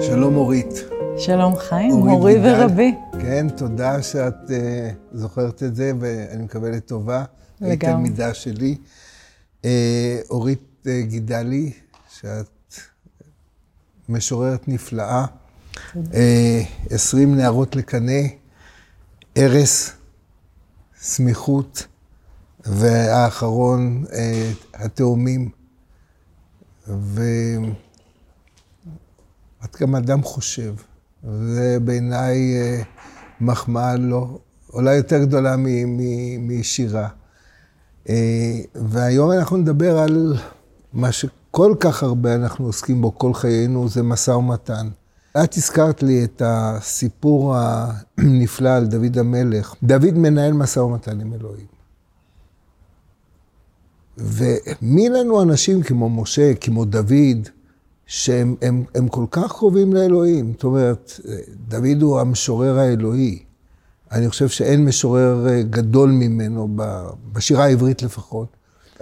שלום אורית. שלום חיים, מורי ורבי. כן, תודה שאת uh, זוכרת את זה, ואני מקווה לטובה. לגמרי. היית תלמידה שלי. Uh, אורית uh, גידלי, שאת משוררת נפלאה. uh, נערות לקנה, ארס, סמיכות, והאחרון, uh, התאומים. ואת גם אדם חושב. זה בעיניי אה, מחמאה לא, אולי יותר גדולה משירה. אה, והיום אנחנו נדבר על מה שכל כך הרבה אנחנו עוסקים בו כל חיינו, זה משא ומתן. את הזכרת לי את הסיפור הנפלא על דוד המלך. דוד מנהל משא ומתן עם אלוהים. ומי לנו אנשים כמו משה, כמו דוד, שהם הם, הם כל כך קרובים לאלוהים. זאת אומרת, דוד הוא המשורר האלוהי. אני חושב שאין משורר אה, גדול ממנו, בשירה העברית לפחות.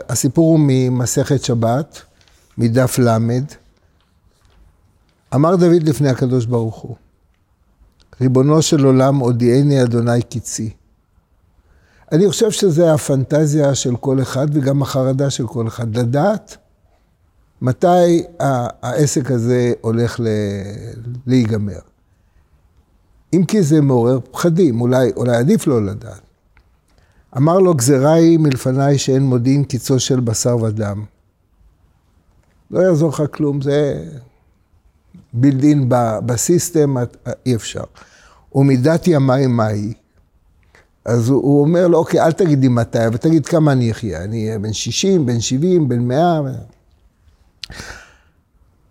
הסיפור הוא ממסכת שבת, מדף ל'. אמר דוד לפני הקדוש ברוך הוא, ריבונו של עולם, הודיעני אדוני קצי. אני חושב שזה הפנטזיה של כל אחד וגם החרדה של כל אחד, לדעת מתי העסק הזה הולך להיגמר. אם כי זה מעורר פחדים, אולי, אולי עדיף לא לדעת. אמר לו, גזירה היא מלפניי שאין מודיעין קיצו של בשר ודם. לא יעזור לך כלום, זה בילדין בסיסטם, אי אפשר. ומידת ימיי מהי? אז הוא, הוא אומר לו, אוקיי, אל תגידי מתי, אבל תגיד כמה אני אחיה. אני אהיה בן 60, בן 70, בן 100.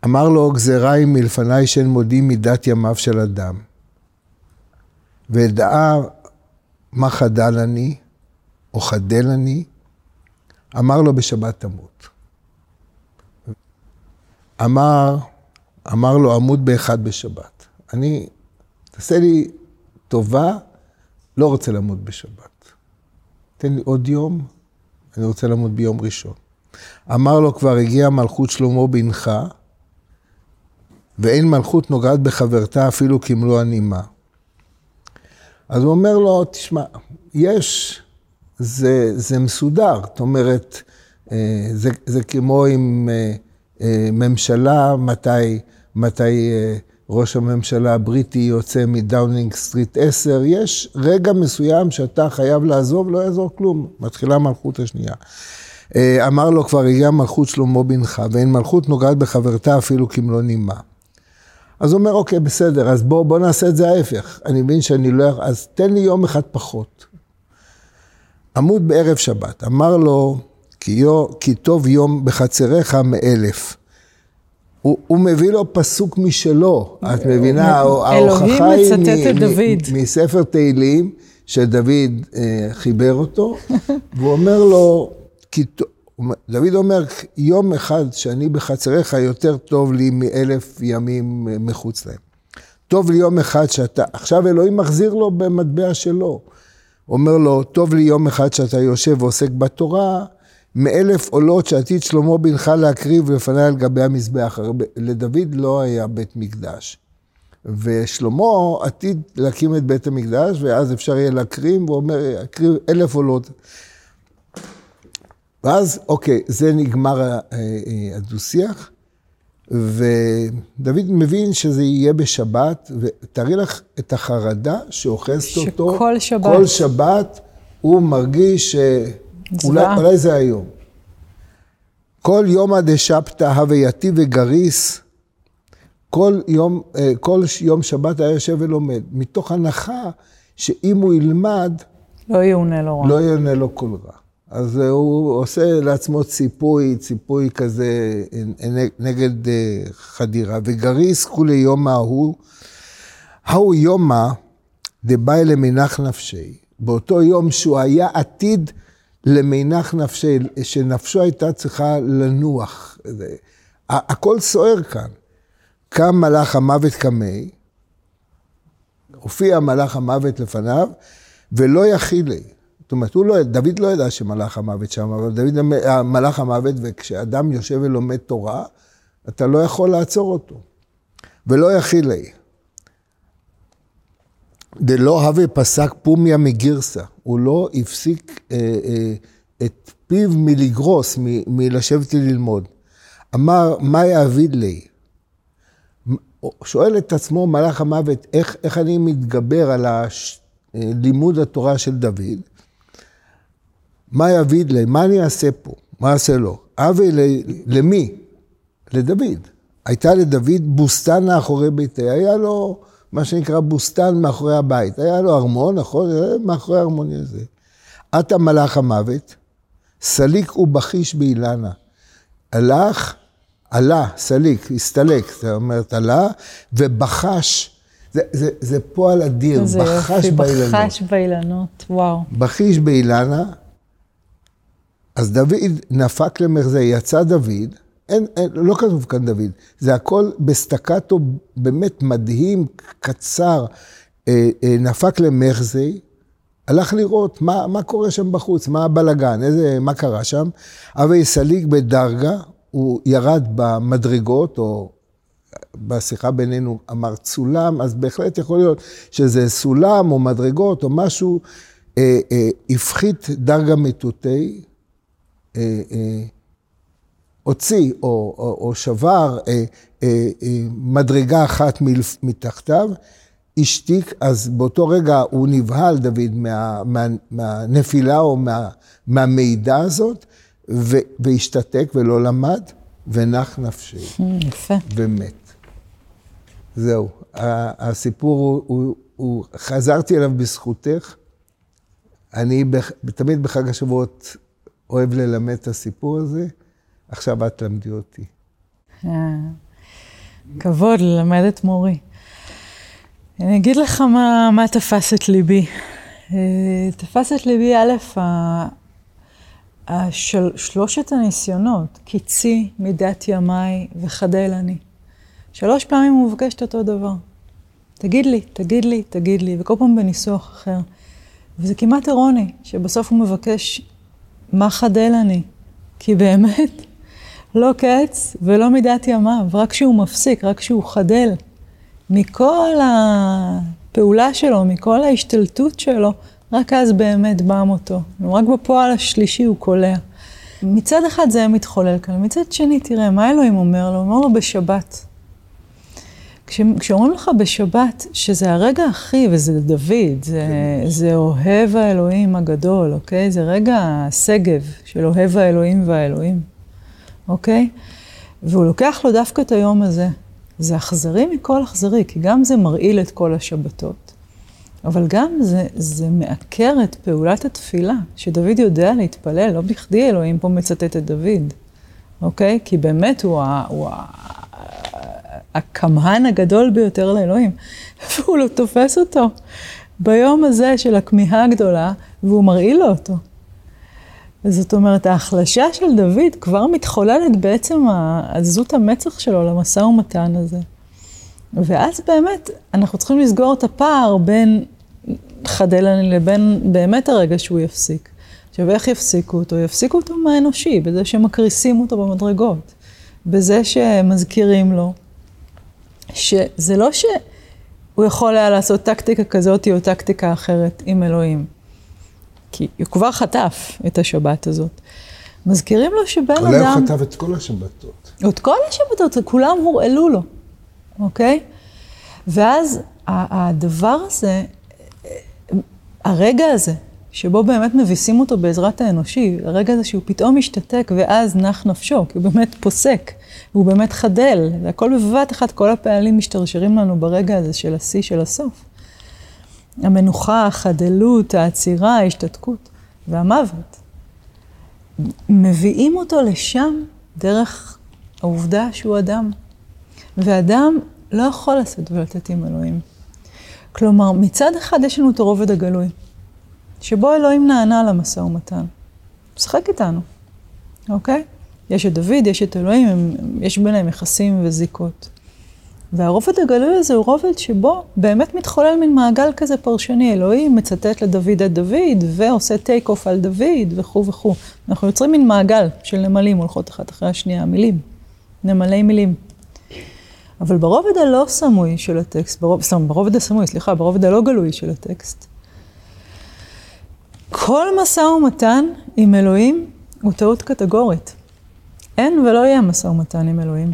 אמר לו, גזירה היא מלפניי שאין מודים מידת ימיו של אדם. ודעה מה חדל אני, או חדל אני, אמר לו בשבת תמות. אמר, אמר לו, עמוד באחד בשבת. אני, תעשה לי טובה, לא רוצה למות בשבת. תן לי עוד יום, אני רוצה למות ביום ראשון. אמר לו, כבר הגיע מלכות שלמה בנך, ואין מלכות נוגעת בחברתה אפילו כמלוא הנימה. אז הוא אומר לו, תשמע, יש, זה, זה מסודר, זאת אומרת, אה, זה, זה כמו עם אה, אה, ממשלה, מתי, מתי ראש הממשלה הבריטי יוצא מדאונינג סטריט 10, יש רגע מסוים שאתה חייב לעזוב, לא יעזור כלום, מתחילה המלכות השנייה. אה, אמר לו, כבר הגיעה מלכות שלמה בנך, ואין מלכות נוגעת בחברתה אפילו כמלוא נימה. אז הוא אומר, אוקיי, בסדר, אז בוא, בוא נעשה את זה ההפך. אני מבין שאני לא אז תן לי יום אחד פחות. עמוד בערב שבת, אמר לו, כי, יו, כי טוב יום בחצריך מאלף. הוא, הוא מביא לו פסוק משלו, את מבינה? ההוכחה היא מספר תהילים, שדוד אה, חיבר אותו, והוא אומר לו, כי, דוד אומר, יום אחד שאני בחצריך יותר טוב לי מאלף ימים מחוץ להם. טוב לי יום אחד שאתה, עכשיו אלוהים מחזיר לו במטבע שלו. אומר לו, טוב לי יום אחד שאתה יושב ועוסק בתורה, מאלף עולות שעתיד שלמה בנך להקריב לפניי על גבי המזבח. לדוד לא היה בית מקדש. ושלמה עתיד להקים את בית המקדש, ואז אפשר יהיה להקריב, והוא אומר, להקריב אלף עולות. ואז, אוקיי, זה נגמר אה, אה, הדו-שיח, ודוד מבין שזה יהיה בשבת, ותארי לך את החרדה שאוחזת אותו. שכל שבת. כל שבת הוא מרגיש שאולי זה היום. כל יומא דשבתא הווייתי וגריס, כל יום, אה, כל יום שבת היה יושב ולומד, מתוך הנחה שאם הוא ילמד, לא יאונה לו רע. לא יאונה לו כל רע. אז הוא עושה לעצמו ציפוי, ציפוי כזה נגד אה, חדירה. וגריס כולי יומא ההוא, ההוא יומא דבאי למנח נפשי. באותו יום שהוא היה עתיד למנח נפשי, שנפשו הייתה צריכה לנוח. הכל סוער כאן. קם מלאך המוות קמי, הופיע מלאך המוות לפניו, ולא יכילי. אומרת, הוא לא, דוד לא ידע שמלאך המוות שם, אבל דוד, מלאך המוות, וכשאדם יושב ולומד תורה, אתה לא יכול לעצור אותו. ולא יכילי. דלא הווה פסק פומיה מגירסה, הוא לא הפסיק אה, אה, את פיו מלגרוס, מ, מלשבת ללמוד. אמר, מה יעביד לי? שואל את עצמו מלאך המוות, איך, איך אני מתגבר על הש, אה, לימוד התורה של דוד? מה יעביד לי? מה אני אעשה פה? מה אעשה לו? אבי למי? לדוד. הייתה לדוד בוסתן מאחורי ביתי, היה לו מה שנקרא בוסתן מאחורי הבית. היה לו ארמון, נכון? מאחורי הארמון הזה. אתא מלאך המוות, סליק ובחיש באילני. הלך, עלה, סליק, הסתלק, זאת אומרת, עלה, ובחש. זה, זה, זה פועל אדיר, זה בחש יופי, באילנות. בחש באילנות, וואו. בחיש באילני, אז דוד נפק למיחזי, יצא דוד, אין, אין, לא כתוב כאן דוד, זה הכל בסטקטו באמת מדהים, קצר, אה, אה, נפק למחזי, הלך לראות מה, מה קורה שם בחוץ, מה הבלגן, איזה, מה קרה שם. אבל יסליג בדרגה, הוא ירד במדרגות, או בשיחה בינינו אמר צולם, אז בהחלט יכול להיות שזה סולם או מדרגות או משהו, אה, אה, הפחית דרגה מטוטי, הוציא או, או, או שבר אה, אה, אה, מדרגה אחת מתחתיו, השתיק, אז באותו רגע הוא נבהל, דוד, מה, מה, מהנפילה או מה, מהמידע הזאת, ו, והשתתק ולא למד, ונח נפשי. יפה. ומת. זהו. הסיפור הוא, הוא, הוא, חזרתי אליו בזכותך. אני תמיד בחג השבועות אוהב ללמד את הסיפור הזה. עכשיו את תלמדי אותי. אה, כבוד ללמד את מורי. אני אגיד לך מה, מה תפס את ליבי. אה, תפס את ליבי, א', השל, שלושת הניסיונות, קיצי, מידת ימיי וחדל אני. שלוש פעמים הוא מבקש את אותו דבר. תגיד לי, תגיד לי, תגיד לי, וכל פעם בניסוח אחר. וזה כמעט אירוני, שבסוף הוא מבקש, מה חדל אני? כי באמת, לא קץ ולא מידת ימיו, רק כשהוא מפסיק, רק כשהוא חדל מכל הפעולה שלו, מכל ההשתלטות שלו, רק אז באמת בא מותו. רק בפועל השלישי הוא קולע. מצד אחד זה מתחולל כאן, מצד שני, תראה, מה אלוהים אומר לו? הוא אומר לו בשבת. כש, כשאומרים לך בשבת, שזה הרגע הכי, וזה דוד, זה, זה אוהב האלוהים הגדול, אוקיי? זה רגע השגב של אוהב האלוהים והאלוהים. אוקיי? והוא לוקח לו דווקא את היום הזה. זה אכזרי מכל אכזרי, כי גם זה מרעיל את כל השבתות, אבל גם זה, זה מעקר את פעולת התפילה, שדוד יודע להתפלל, לא בכדי אלוהים פה מצטט את דוד, אוקיי? כי באמת הוא, ה, הוא ה, הכמהן הגדול ביותר לאלוהים, והוא לא תופס אותו ביום הזה של הכמיהה הגדולה, והוא מרעיל לו אותו. זאת אומרת, ההחלשה של דוד כבר מתחוללת בעצם עזות המצח שלו למשא ומתן הזה. ואז באמת, אנחנו צריכים לסגור את הפער בין חדלני לבין באמת הרגע שהוא יפסיק. עכשיו, איך יפסיקו אותו? יפסיקו אותו מהאנושי, בזה שמקריסים אותו במדרגות, בזה שמזכירים לו, שזה לא שהוא יכול היה לעשות טקטיקה כזאת או טקטיקה אחרת עם אלוהים. כי הוא כבר חטף את השבת הזאת. מזכירים לו שבן אדם... אולי הוא חטף את כל השבתות. את כל השבתות, כולם הורעלו לו, אוקיי? ואז הדבר הזה, הרגע הזה, שבו באמת מביסים אותו בעזרת האנושי, הרגע הזה שהוא פתאום משתתק ואז נח נפשו, כי הוא באמת פוסק, והוא באמת חדל, והכל בבת אחת, כל הפעלים משתרשרים לנו ברגע הזה של השיא של הסוף. המנוחה, החדלות, העצירה, ההשתתקות והמוות. מביאים אותו לשם דרך העובדה שהוא אדם. ואדם לא יכול לשאת ולתת עם אלוהים. כלומר, מצד אחד יש לנו את הרובד הגלוי, שבו אלוהים נענה למשא ומתן. משחק איתנו, אוקיי? יש את דוד, יש את אלוהים, הם, יש ביניהם יחסים וזיקות. והרובד הגלוי הזה הוא רובד שבו באמת מתחולל מין מעגל כזה פרשני. אלוהים מצטט לדוד את דוד, ועושה take off על דוד, וכו' וכו'. אנחנו יוצרים מין מעגל של נמלים הולכות אחת אחרי השנייה, מילים. נמלי מילים. אבל ברובד הלא סמוי של הטקסט, ברוב, סתם, ברובד הסמוי, סליחה, ברובד הלא גלוי של הטקסט, כל משא ומתן עם אלוהים הוא טעות קטגורית. אין ולא יהיה משא ומתן עם אלוהים.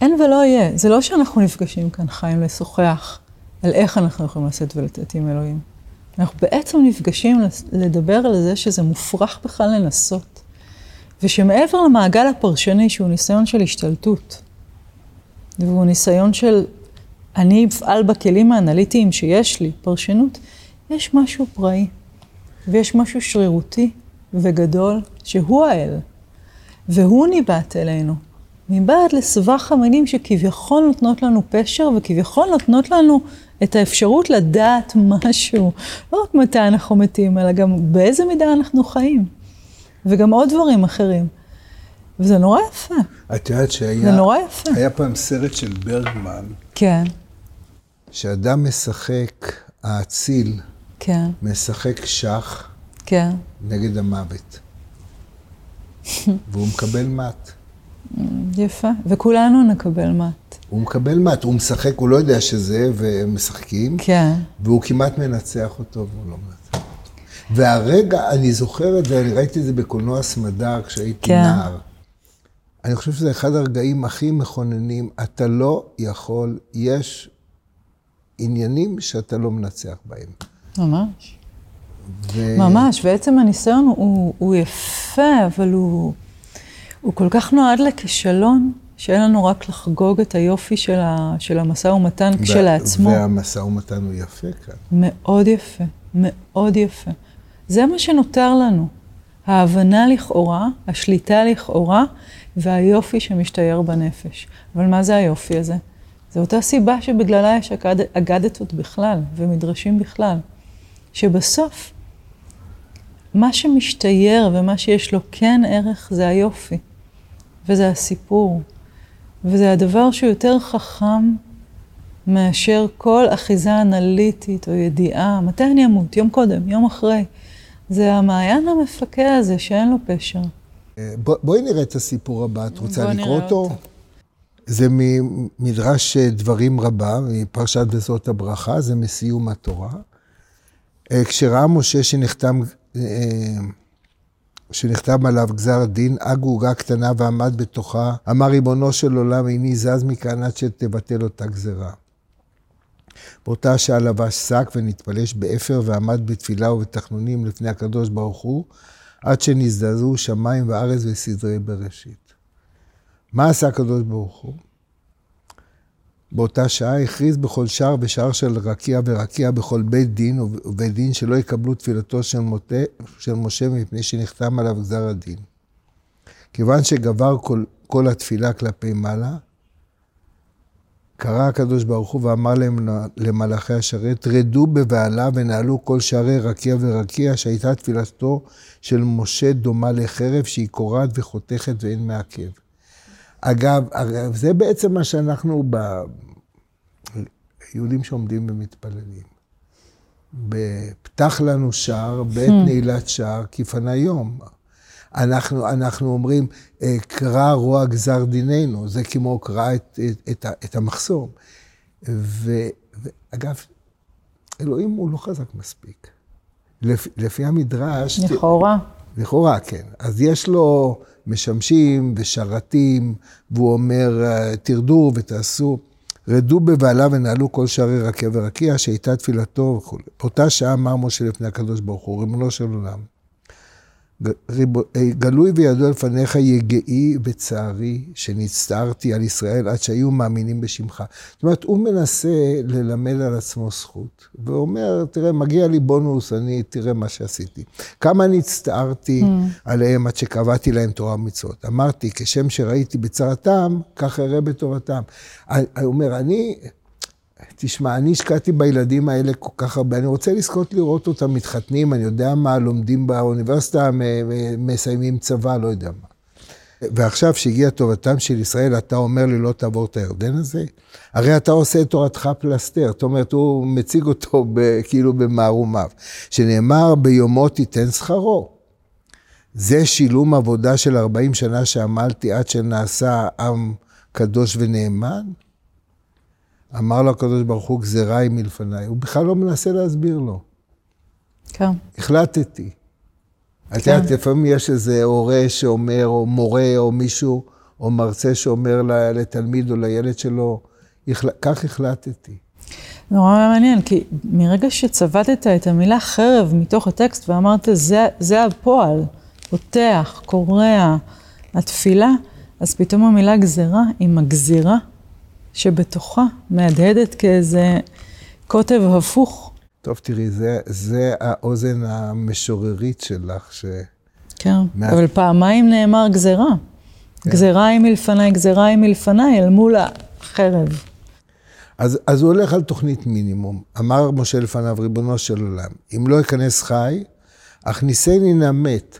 אין ולא יהיה. זה לא שאנחנו נפגשים כאן, חיים, לשוחח על איך אנחנו יכולים לשאת ולתת עם אלוהים. אנחנו בעצם נפגשים לדבר על זה שזה מופרך בכלל לנסות. ושמעבר למעגל הפרשני, שהוא ניסיון של השתלטות, והוא ניסיון של אני אפעל בכלים האנליטיים שיש לי, פרשנות, יש משהו פראי, ויש משהו שרירותי וגדול, שהוא האל, והוא ניבט אלינו, מבעד לסבך המילים שכביכול נותנות לנו פשר, וכביכול נותנות לנו את האפשרות לדעת משהו, לא רק מתי אנחנו מתים, אלא גם באיזה מידה אנחנו חיים. וגם עוד דברים אחרים. וזה נורא יפה. את יודעת שהיה... זה נורא יפה. היה פעם סרט של ברגמן. כן. שאדם משחק, האציל, כן. משחק שח. כן. נגד המוות. והוא מקבל מת. יפה, וכולנו נקבל מת. הוא מקבל מת, הוא משחק, הוא לא יודע שזה, והם משחקים. כן. והוא כמעט מנצח אותו, והוא לא מנצח אותו. והרגע, אני זוכר את זה, אני ראיתי את זה בקולנוע סמדר כשהייתי כן. נער. אני חושב שזה אחד הרגעים הכי מכוננים. אתה לא יכול, יש עניינים שאתה לא מנצח בהם. ממש. ו... ממש, ועצם הניסיון הוא, הוא יפה, אבל הוא, הוא כל כך נועד לכישלון, שאין לנו רק לחגוג את היופי של, ה, של המשא ומתן ו- כשלעצמו. והמשא ומתן הוא יפה כאן. מאוד יפה, מאוד יפה. זה מה שנותר לנו. ההבנה לכאורה, השליטה לכאורה, והיופי שמשתייר בנפש. אבל מה זה היופי הזה? זו אותה סיבה שבגללה יש אגד, אגדתות בכלל, ומדרשים בכלל. שבסוף, מה שמשתייר ומה שיש לו כן ערך זה היופי, וזה הסיפור, וזה הדבר שהוא יותר חכם מאשר כל אחיזה אנליטית או ידיעה, מתי אני אמות, יום קודם, יום אחרי. זה המעיין המפקה הזה שאין לו פשר. אה, בוא, בואי נראה את הסיפור הבא, את רוצה לקרוא אותו? אותו? זה ממדרש דברים רבה, מפרשת וזאת הברכה, זה מסיום התורה. אה, כשראה משה שנחתם, אה, שנחתם עליו גזר דין, אג עוגה קטנה ועמד בתוכה, אמר ריבונו של עולם, איני זז מכאן עד שתבטל אותה גזרה. באותה שעה לבש שק ונתפלש באפר ועמד בתפילה ובתחנונים לפני הקדוש ברוך הוא, עד שנזדעזעו שמיים וארץ וסדרי בראשית. מה עשה הקדוש ברוך הוא? באותה שעה הכריז בכל שער ושער של רקיע ורקיע בכל בית דין ובית דין שלא יקבלו תפילתו של, מוטה, של משה מפני שנחתם עליו גזר הדין. כיוון שגבר כל, כל התפילה כלפי מעלה, קרא הקדוש ברוך הוא ואמר להם למלאכי השרת, רדו בבעלה ונעלו כל שערי רקיע ורקיע, שהייתה תפילתו של משה דומה לחרב שהיא קורעת וחותכת ואין מעכב. אגב, זה בעצם מה שאנחנו, ב... יהודים שעומדים ומתפללים. פתח לנו שער, בעת hmm. נעילת שער, כי פנה יום. אנחנו, אנחנו אומרים, אה, קרא רוע גזר דיננו, זה כמו קרא את, את, את, את המחסום. ו, ואגב, אלוהים הוא לא חזק מספיק. לפי, לפי המדרש... לכאורה. לכאורה, כן. אז יש לו משמשים ושרתים, והוא אומר, אה, תרדו ותעשו. רדו בבעלה ונעלו כל שערי רקיע ורקיע, שהייתה תפילתו וכו'. באותה שעה אמר משה לפני הקדוש ברוך הוא, ריבונו של עולם, גלוי וידוע לפניך יגעי וצערי שנצטערתי על ישראל עד שהיו מאמינים בשמך. זאת אומרת, הוא מנסה ללמד על עצמו זכות, ואומר, תראה, מגיע לי בונוס, אני, תראה מה שעשיתי. כמה אני הצטערתי mm. עליהם עד שקבעתי להם תורה ומצוות. אמרתי, כשם שראיתי בצרתם, כך אראה בתורתם. אני אומר, אני... תשמע, אני השקעתי בילדים האלה כל כך הרבה, אני רוצה לזכות לראות אותם מתחתנים, אני יודע מה, לומדים באוניברסיטה, מסיימים צבא, לא יודע מה. ועכשיו שהגיעה טובתם של ישראל, אתה אומר לי לא תעבור את הירדן הזה? הרי אתה עושה את תורתך פלסתר, זאת אומרת, הוא מציג אותו ב, כאילו במערומיו. שנאמר, ביומו תיתן שכרו. זה שילום עבודה של 40 שנה שעמלתי עד שנעשה עם קדוש ונאמן? אמר לו הקדוש ברוך הוא, גזירה היא מלפניי. הוא בכלל לא מנסה להסביר לו. כן. החלטתי. את יודעת, לפעמים יש איזה הורה שאומר, או מורה, או מישהו, או מרצה שאומר לתלמיד או לילד שלו, כך החלטתי. נורא מעניין, כי מרגע שצבטת את המילה חרב מתוך הטקסט ואמרת, זה, זה הפועל, פותח, קורע, התפילה, אז פתאום המילה גזירה עם הגזירה שבתוכה מהדהדת כאיזה קוטב הפוך. טוב, תראי, זה, זה האוזן המשוררית שלך, ש... כן, מה... אבל פעמיים נאמר גזירה. כן. גזירה היא מלפניי, גזירה היא מלפניי, אל מול החרב. אז, אז הוא הולך על תוכנית מינימום. אמר משה לפניו, ריבונו של עולם, אם לא אכנס חי, הכניסני נא מת.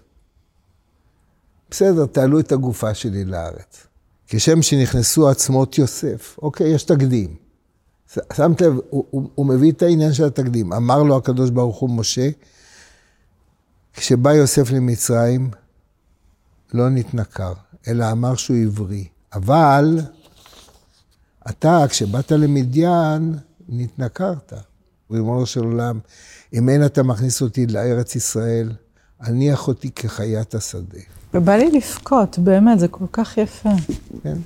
בסדר, תעלו את הגופה שלי לארץ. כשם שנכנסו עצמות יוסף. אוקיי, יש תקדים. שמת לב, הוא, הוא, הוא מביא את העניין של התקדים. אמר לו הקדוש ברוך הוא, משה, כשבא יוסף למצרים, לא נתנכר, אלא אמר שהוא עברי. אבל אתה, כשבאת למדיין, נתנכרת. ריבונו של עולם, אם אין אתה מכניס אותי לארץ ישראל, הניח אותי כחיית השדה. ובא לי לבכות, באמת, זה כל כך יפה. כן.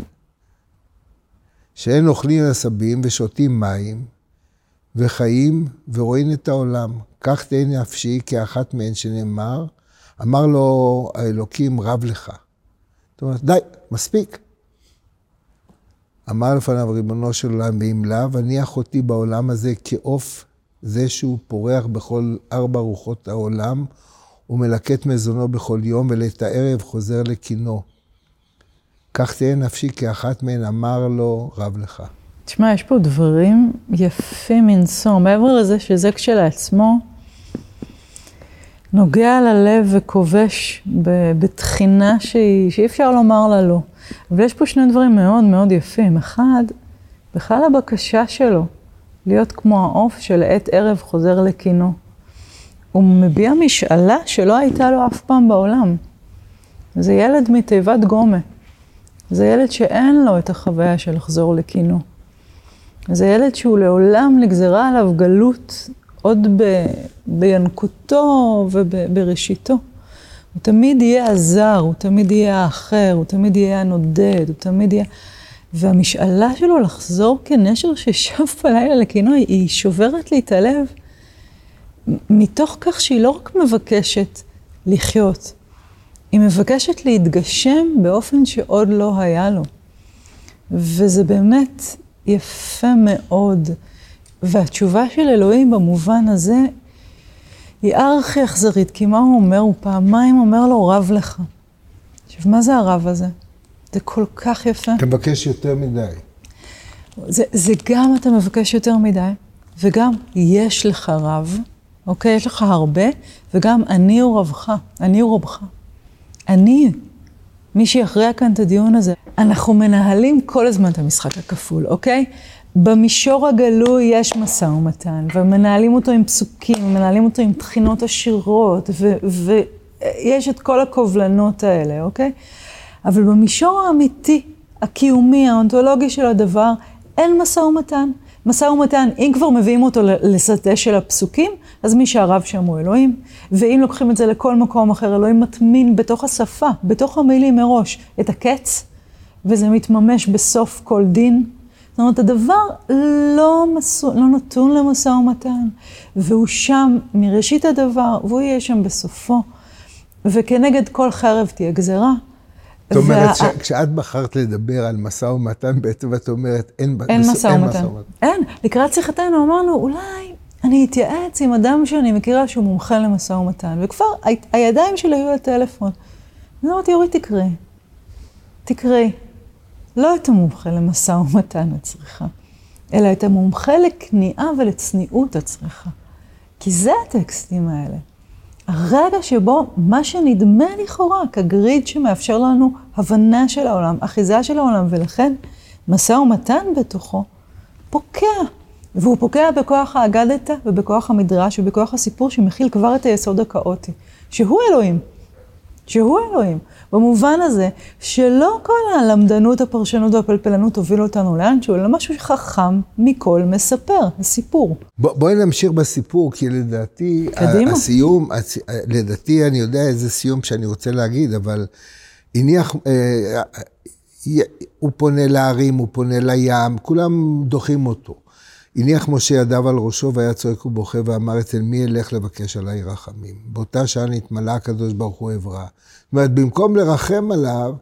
שאין אוכלים עשבים ושותים מים, וחיים ורואים את העולם. כך תהא נפשי כאחת מהן שנאמר, אמר לו האלוקים רב לך. זאת אומרת, די, מספיק. אמר לפניו ריבונו של עולם, ואם לאו, הניח אותי בעולם הזה כעוף זה שהוא פורח בכל ארבע רוחות העולם, ומלקט מזונו בכל יום, ולאת הערב חוזר לקינו. כך תהיה נפשי כאחת מהן, אמר לו רב לך. תשמע, יש פה דברים יפים מנשוא, מעבר לזה שזה כשלעצמו נוגע ללב וכובש בתחינה שאי אפשר לומר לה לא. אבל יש פה שני דברים מאוד מאוד יפים. אחד, בכלל הבקשה שלו להיות כמו העוף שלעת ערב חוזר לקינו. הוא מביע משאלה שלא הייתה לו אף פעם בעולם. זה ילד מתיבת גומה. זה ילד שאין לו את החוויה של לחזור לקינו. זה ילד שהוא לעולם נגזרה עליו גלות עוד ב, בינקותו ובראשיתו. הוא תמיד יהיה הזר, הוא תמיד יהיה האחר, הוא תמיד יהיה הנודד, הוא תמיד יהיה... והמשאלה שלו לחזור כנשר ששב בלילה לקינו, היא שוברת לי את הלב. מתוך כך שהיא לא רק מבקשת לחיות, היא מבקשת להתגשם באופן שעוד לא היה לו. וזה באמת יפה מאוד. והתשובה של אלוהים במובן הזה היא ארכי אכזרית, כי מה הוא אומר? הוא פעמיים אומר לו, רב לך. עכשיו, מה זה הרב הזה? זה כל כך יפה. אתה מבקש יותר מדי. זה, זה גם אתה מבקש יותר מדי, וגם יש לך רב, אוקיי? יש לך הרבה, וגם אני הוא רבך, אני הוא רבך. אני, מי שיכריע כאן את הדיון הזה. אנחנו מנהלים כל הזמן את המשחק הכפול, אוקיי? במישור הגלוי יש משא ומתן, ומנהלים אותו עם פסוקים, ומנהלים אותו עם תחינות עשירות, ויש את כל הקובלנות האלה, אוקיי? אבל במישור האמיתי, הקיומי, האונתולוגי של הדבר, אין משא ומתן. משא ומתן, אם כבר מביאים אותו לשדה של הפסוקים, אז מי שהרב שם הוא אלוהים, ואם לוקחים את זה לכל מקום אחר, אלוהים מטמין בתוך השפה, בתוך המילים מראש, את הקץ, וזה מתממש בסוף כל דין. זאת אומרת, הדבר לא, מסו, לא נתון למשא ומתן, והוא שם מראשית הדבר, והוא יהיה שם בסופו, וכנגד כל חרב תהיה גזרה. זאת אומרת. כשאת בחרת לדבר על משא ומתן, בעצם את אומרת, אין, אין משא ומתן. אין. לקראת שיחתנו אמרנו, אולי אני אתייעץ עם אדם שאני מכירה שהוא מומחה למשא ומתן, וכבר הידיים שלי היו לטלפון. אני אמרתי, אורי, תקראי. תקראי. לא את המומחה למשא ומתן את צריכה, אלא את המומחה לכניעה ולצניעות את צריכה. כי זה הטקסטים האלה. הרגע שבו מה שנדמה לכאורה כגריד שמאפשר לנו הבנה של העולם, אחיזה של העולם, ולכן משא ומתן בתוכו פוקע. והוא פוקע בכוח האגדתא ובכוח המדרש ובכוח הסיפור שמכיל כבר את היסוד הכאוטי, שהוא אלוהים. שהוא אלוהים. במובן הזה שלא כל הלמדנות, הפרשנות והפלפלנות הובילו אותנו לאנשהו, אלא משהו חכם מכל מספר, הסיפור. בוא, בואי נמשיך בסיפור, כי לדעתי, קדימה. הסיום, הצ... לדעתי אני יודע איזה סיום שאני רוצה להגיד, אבל הניח, אה, הוא פונה להרים, הוא פונה לים, כולם דוחים אותו. הניח משה ידיו על ראשו והיה צועק ובוכה ואמר, אצל מי אלך לבקש עליי רחמים? באותה שעה נתמלא הקדוש ברוך הוא עברה. זאת אומרת, במקום לרחם עליו,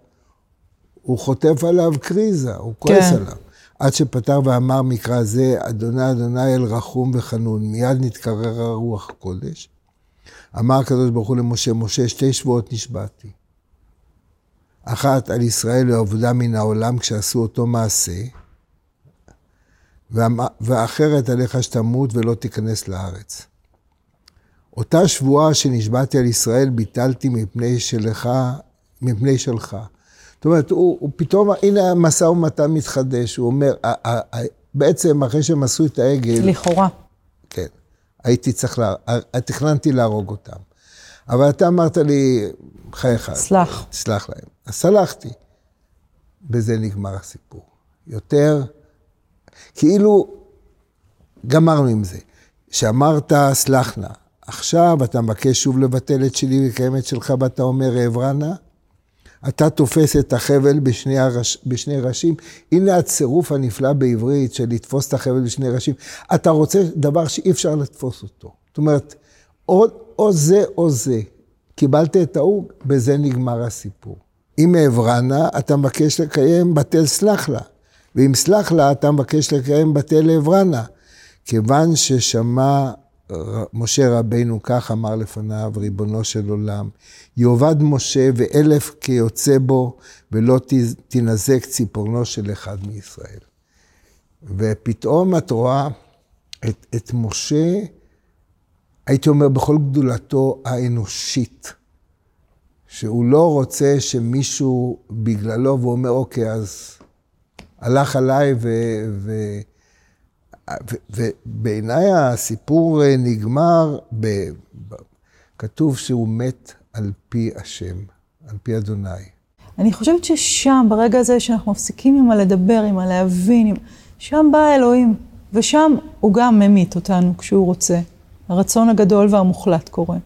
הוא חוטף עליו קריזה, הוא כועס כן. עליו. עד שפתר ואמר מקרא זה, אדוני אדוני אל רחום וחנון, מיד נתקרר הרוח הקודש. אמר הקדוש ברוך הוא למשה, משה, שתי שבועות נשבעתי. אחת על ישראל לעבודה מן העולם כשעשו אותו מעשה, ואחרת עליך שתמות ולא תיכנס לארץ. אותה שבועה שנשבעתי על ישראל ביטלתי מפני שלך, מפני שלך. זאת אומרת, הוא, הוא פתאום, הנה המשא ומתן מתחדש, הוא אומר, בעצם אחרי שהם עשו את העגל... לכאורה. כן. הייתי צריך, לה, תכננתי להרוג אותם. אבל אתה אמרת לי, חייך. סלח. סלח להם. אז סלחתי. בזה נגמר הסיפור. יותר, כאילו, גמרנו עם זה. שאמרת, סלח נא. עכשיו אתה מבקש שוב לבטל את שלי ולקיים את שלך, ואתה אומר, אעברה נא. אתה תופס את החבל בשני, הרש, בשני ראשים. הנה הצירוף הנפלא בעברית של לתפוס את החבל בשני ראשים. אתה רוצה דבר שאי אפשר לתפוס אותו. זאת אומרת, או, או זה או זה. קיבלת את ההוא, בזה נגמר הסיפור. אם אעברנה, אתה מבקש לקיים בטל סלח לה. ואם סלח לה, אתה מבקש לקיים בטל אעברנה. כיוון ששמע משה רבינו, כך אמר לפניו, ריבונו של עולם, יאבד משה ואלף כיוצא בו, ולא תנזק ציפורנו של אחד מישראל. ופתאום את רואה את, את משה, הייתי אומר, בכל גדולתו האנושית, שהוא לא רוצה שמישהו בגללו, והוא אומר, אוקיי, אז הלך עליי ו... ו ובעיניי הסיפור אה, נגמר, ב, ב, כתוב שהוא מת על פי השם, על פי אדוני. אני חושבת ששם, ברגע הזה שאנחנו מפסיקים עם הלדבר, עם הלהבין, עם... שם בא האלוהים, ושם הוא גם ממית אותנו כשהוא רוצה. הרצון הגדול והמוחלט קורה.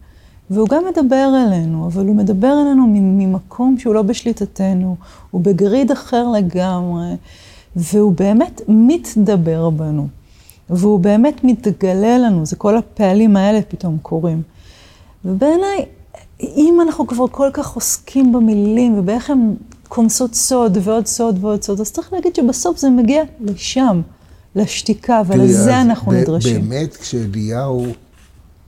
והוא גם מדבר אלינו, אבל הוא מדבר אלינו ממקום שהוא לא בשליטתנו, הוא בגריד אחר לגמרי, והוא באמת מתדבר בנו. והוא באמת מתגלה לנו, זה כל הפעלים האלה פתאום קורים. ובעיניי, אם אנחנו כבר כל כך עוסקים במילים ובאיך הן כונסות סוד ועוד סוד ועוד סוד, אז צריך להגיד שבסוף זה מגיע לשם, לשתיקה, ולזה אנחנו נדרשים. באמת, כשאליהו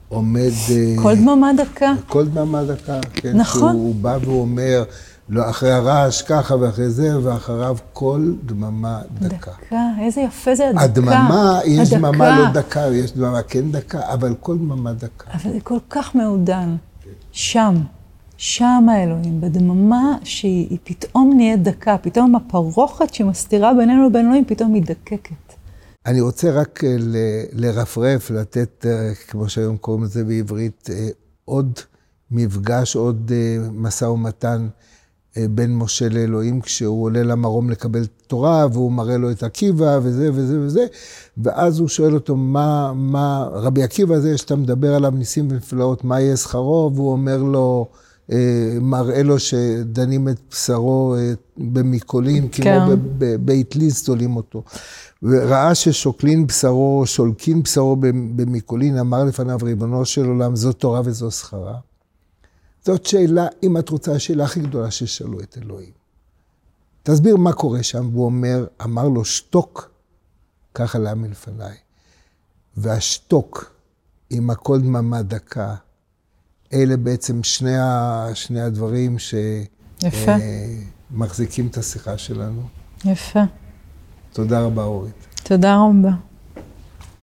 עומד... אה, כל דממה דקה. כל דממה דקה, כן. נכון. שהוא בא ואומר... לא, אחרי הרעש ככה ואחרי זה, ואחריו כל דממה דקה. דקה, איזה יפה זה הדקה. הדממה, יש הדקה. דממה לא דקה, יש דממה כן דקה, אבל כל דממה דקה. אבל זה כל כך מעודן. שם, שם האלוהים, בדממה שהיא פתאום נהיית דקה, פתאום הפרוכת שמסתירה בינינו לבין אלוהים פתאום מתדקקת. אני רוצה רק אה, לרפרף, לתת, אה, כמו שהיום קוראים לזה בעברית, אה, עוד מפגש, עוד משא ומתן. אה, בין משה לאלוהים כשהוא עולה למרום לקבל תורה, והוא מראה לו את עקיבא וזה וזה וזה, ואז הוא שואל אותו, מה, מה, רבי עקיבא הזה שאתה מדבר עליו ניסים ונפלאות, מה יהיה שכרו? והוא אומר לו, אה, מראה לו שדנים את בשרו אה, במיקולין, כן. כמו בבית ליז תולים אותו. וראה ששוקלין בשרו, שולקין בשרו במיקולין, אמר לפניו, ריבונו של עולם, זו תורה וזו שכרה. זאת שאלה, אם את רוצה, השאלה הכי גדולה ששאלו את אלוהים. תסביר מה קורה שם, והוא אומר, אמר לו, שתוק, ככה למה מלפניי. והשתוק עם הכל דממה דקה, אלה בעצם שני, ה, שני הדברים שמחזיקים אה, את השיחה שלנו. יפה. תודה רבה, אורית. תודה רבה.